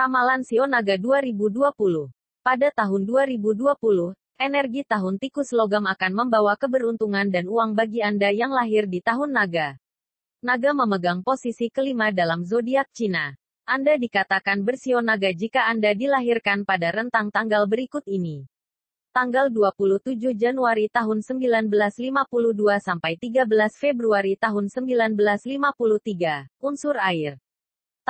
Ramalan Sio Naga 2020. Pada tahun 2020, energi tahun tikus logam akan membawa keberuntungan dan uang bagi Anda yang lahir di tahun naga. Naga memegang posisi kelima dalam zodiak Cina. Anda dikatakan bersio naga jika Anda dilahirkan pada rentang tanggal berikut ini tanggal 27 Januari tahun 1952 sampai 13 Februari tahun 1953, unsur air.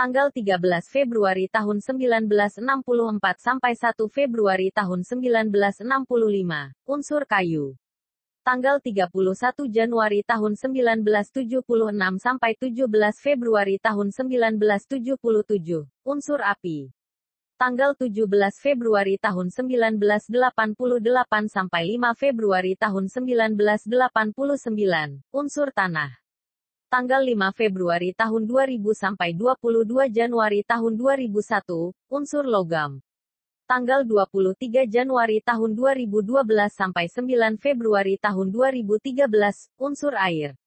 Tanggal 13 Februari tahun 1964 sampai 1 Februari tahun 1965, unsur kayu. Tanggal 31 Januari tahun 1976 sampai 17 Februari tahun 1977, unsur api tanggal 17 Februari tahun 1988 sampai 5 Februari tahun 1989, unsur tanah. Tanggal 5 Februari tahun 2000 sampai 22 Januari tahun 2001, unsur logam. Tanggal 23 Januari tahun 2012 sampai 9 Februari tahun 2013, unsur air.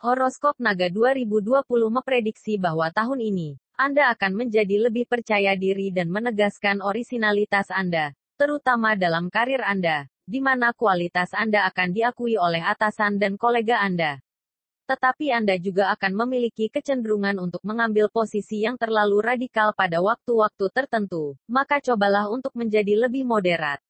Horoskop Naga 2020 memprediksi bahwa tahun ini anda akan menjadi lebih percaya diri dan menegaskan orisinalitas Anda, terutama dalam karir Anda, di mana kualitas Anda akan diakui oleh atasan dan kolega Anda. Tetapi Anda juga akan memiliki kecenderungan untuk mengambil posisi yang terlalu radikal pada waktu-waktu tertentu, maka cobalah untuk menjadi lebih moderat.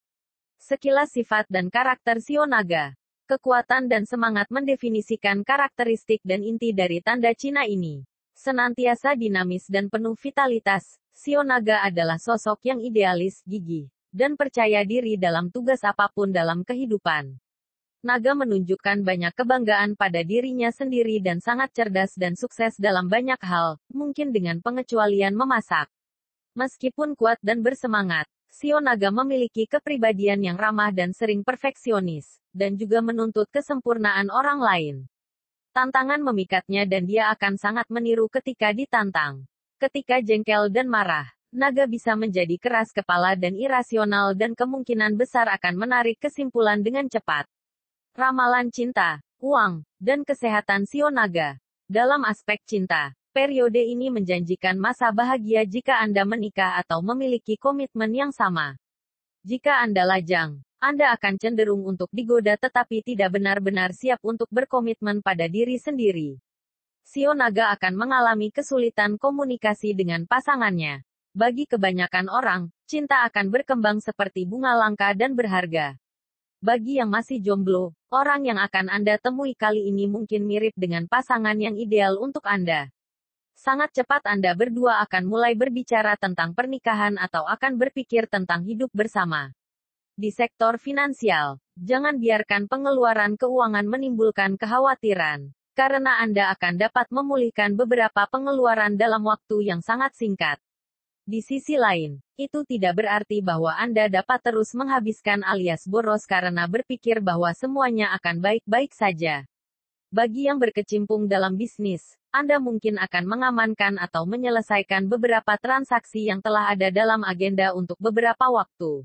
Sekilas sifat dan karakter Sionaga. Kekuatan dan semangat mendefinisikan karakteristik dan inti dari tanda Cina ini. Senantiasa dinamis dan penuh vitalitas, Sionaga adalah sosok yang idealis, gigih, dan percaya diri dalam tugas apa pun dalam kehidupan. Naga menunjukkan banyak kebanggaan pada dirinya sendiri dan sangat cerdas dan sukses dalam banyak hal, mungkin dengan pengecualian memasak. Meskipun kuat dan bersemangat, Sionaga memiliki kepribadian yang ramah dan sering perfeksionis, dan juga menuntut kesempurnaan orang lain. Tantangan memikatnya dan dia akan sangat meniru ketika ditantang. Ketika jengkel dan marah, naga bisa menjadi keras kepala dan irasional dan kemungkinan besar akan menarik kesimpulan dengan cepat. Ramalan cinta, uang, dan kesehatan Sio Naga. Dalam aspek cinta, periode ini menjanjikan masa bahagia jika Anda menikah atau memiliki komitmen yang sama. Jika Anda lajang, anda akan cenderung untuk digoda tetapi tidak benar-benar siap untuk berkomitmen pada diri sendiri. Sio Naga akan mengalami kesulitan komunikasi dengan pasangannya. Bagi kebanyakan orang, cinta akan berkembang seperti bunga langka dan berharga. Bagi yang masih jomblo, orang yang akan Anda temui kali ini mungkin mirip dengan pasangan yang ideal untuk Anda. Sangat cepat Anda berdua akan mulai berbicara tentang pernikahan atau akan berpikir tentang hidup bersama di sektor finansial. Jangan biarkan pengeluaran keuangan menimbulkan kekhawatiran, karena Anda akan dapat memulihkan beberapa pengeluaran dalam waktu yang sangat singkat. Di sisi lain, itu tidak berarti bahwa Anda dapat terus menghabiskan alias boros karena berpikir bahwa semuanya akan baik-baik saja. Bagi yang berkecimpung dalam bisnis, Anda mungkin akan mengamankan atau menyelesaikan beberapa transaksi yang telah ada dalam agenda untuk beberapa waktu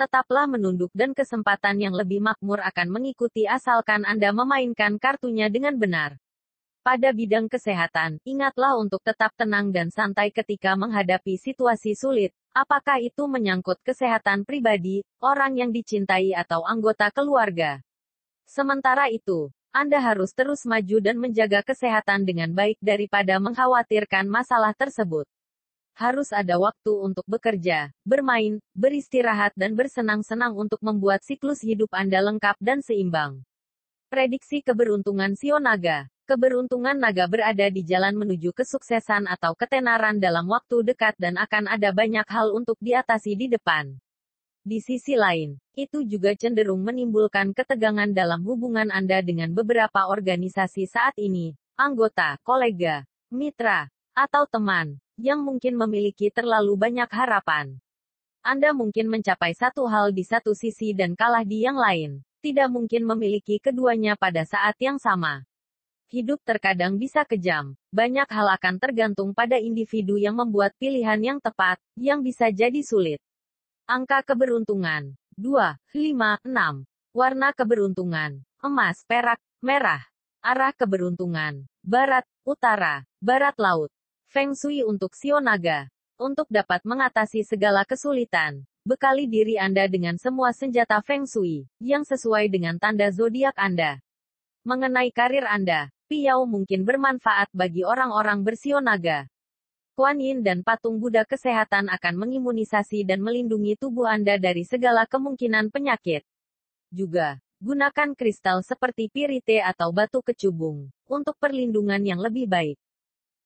tetaplah menunduk dan kesempatan yang lebih makmur akan mengikuti asalkan Anda memainkan kartunya dengan benar. Pada bidang kesehatan, ingatlah untuk tetap tenang dan santai ketika menghadapi situasi sulit, apakah itu menyangkut kesehatan pribadi, orang yang dicintai atau anggota keluarga. Sementara itu, Anda harus terus maju dan menjaga kesehatan dengan baik daripada mengkhawatirkan masalah tersebut harus ada waktu untuk bekerja, bermain, beristirahat dan bersenang-senang untuk membuat siklus hidup Anda lengkap dan seimbang. Prediksi keberuntungan Sio Naga Keberuntungan naga berada di jalan menuju kesuksesan atau ketenaran dalam waktu dekat dan akan ada banyak hal untuk diatasi di depan. Di sisi lain, itu juga cenderung menimbulkan ketegangan dalam hubungan Anda dengan beberapa organisasi saat ini, anggota, kolega, mitra, atau teman yang mungkin memiliki terlalu banyak harapan. Anda mungkin mencapai satu hal di satu sisi dan kalah di yang lain. Tidak mungkin memiliki keduanya pada saat yang sama. Hidup terkadang bisa kejam. Banyak hal akan tergantung pada individu yang membuat pilihan yang tepat, yang bisa jadi sulit. Angka keberuntungan 2, 5, 6. Warna keberuntungan emas, perak, merah. Arah keberuntungan barat, utara, barat laut. Feng Shui untuk Sio Naga. Untuk dapat mengatasi segala kesulitan, bekali diri Anda dengan semua senjata Feng Shui yang sesuai dengan tanda zodiak Anda. Mengenai karir Anda, Piau mungkin bermanfaat bagi orang-orang bersio naga. Kuan Yin dan patung Buddha kesehatan akan mengimunisasi dan melindungi tubuh Anda dari segala kemungkinan penyakit. Juga, gunakan kristal seperti pirite atau batu kecubung untuk perlindungan yang lebih baik.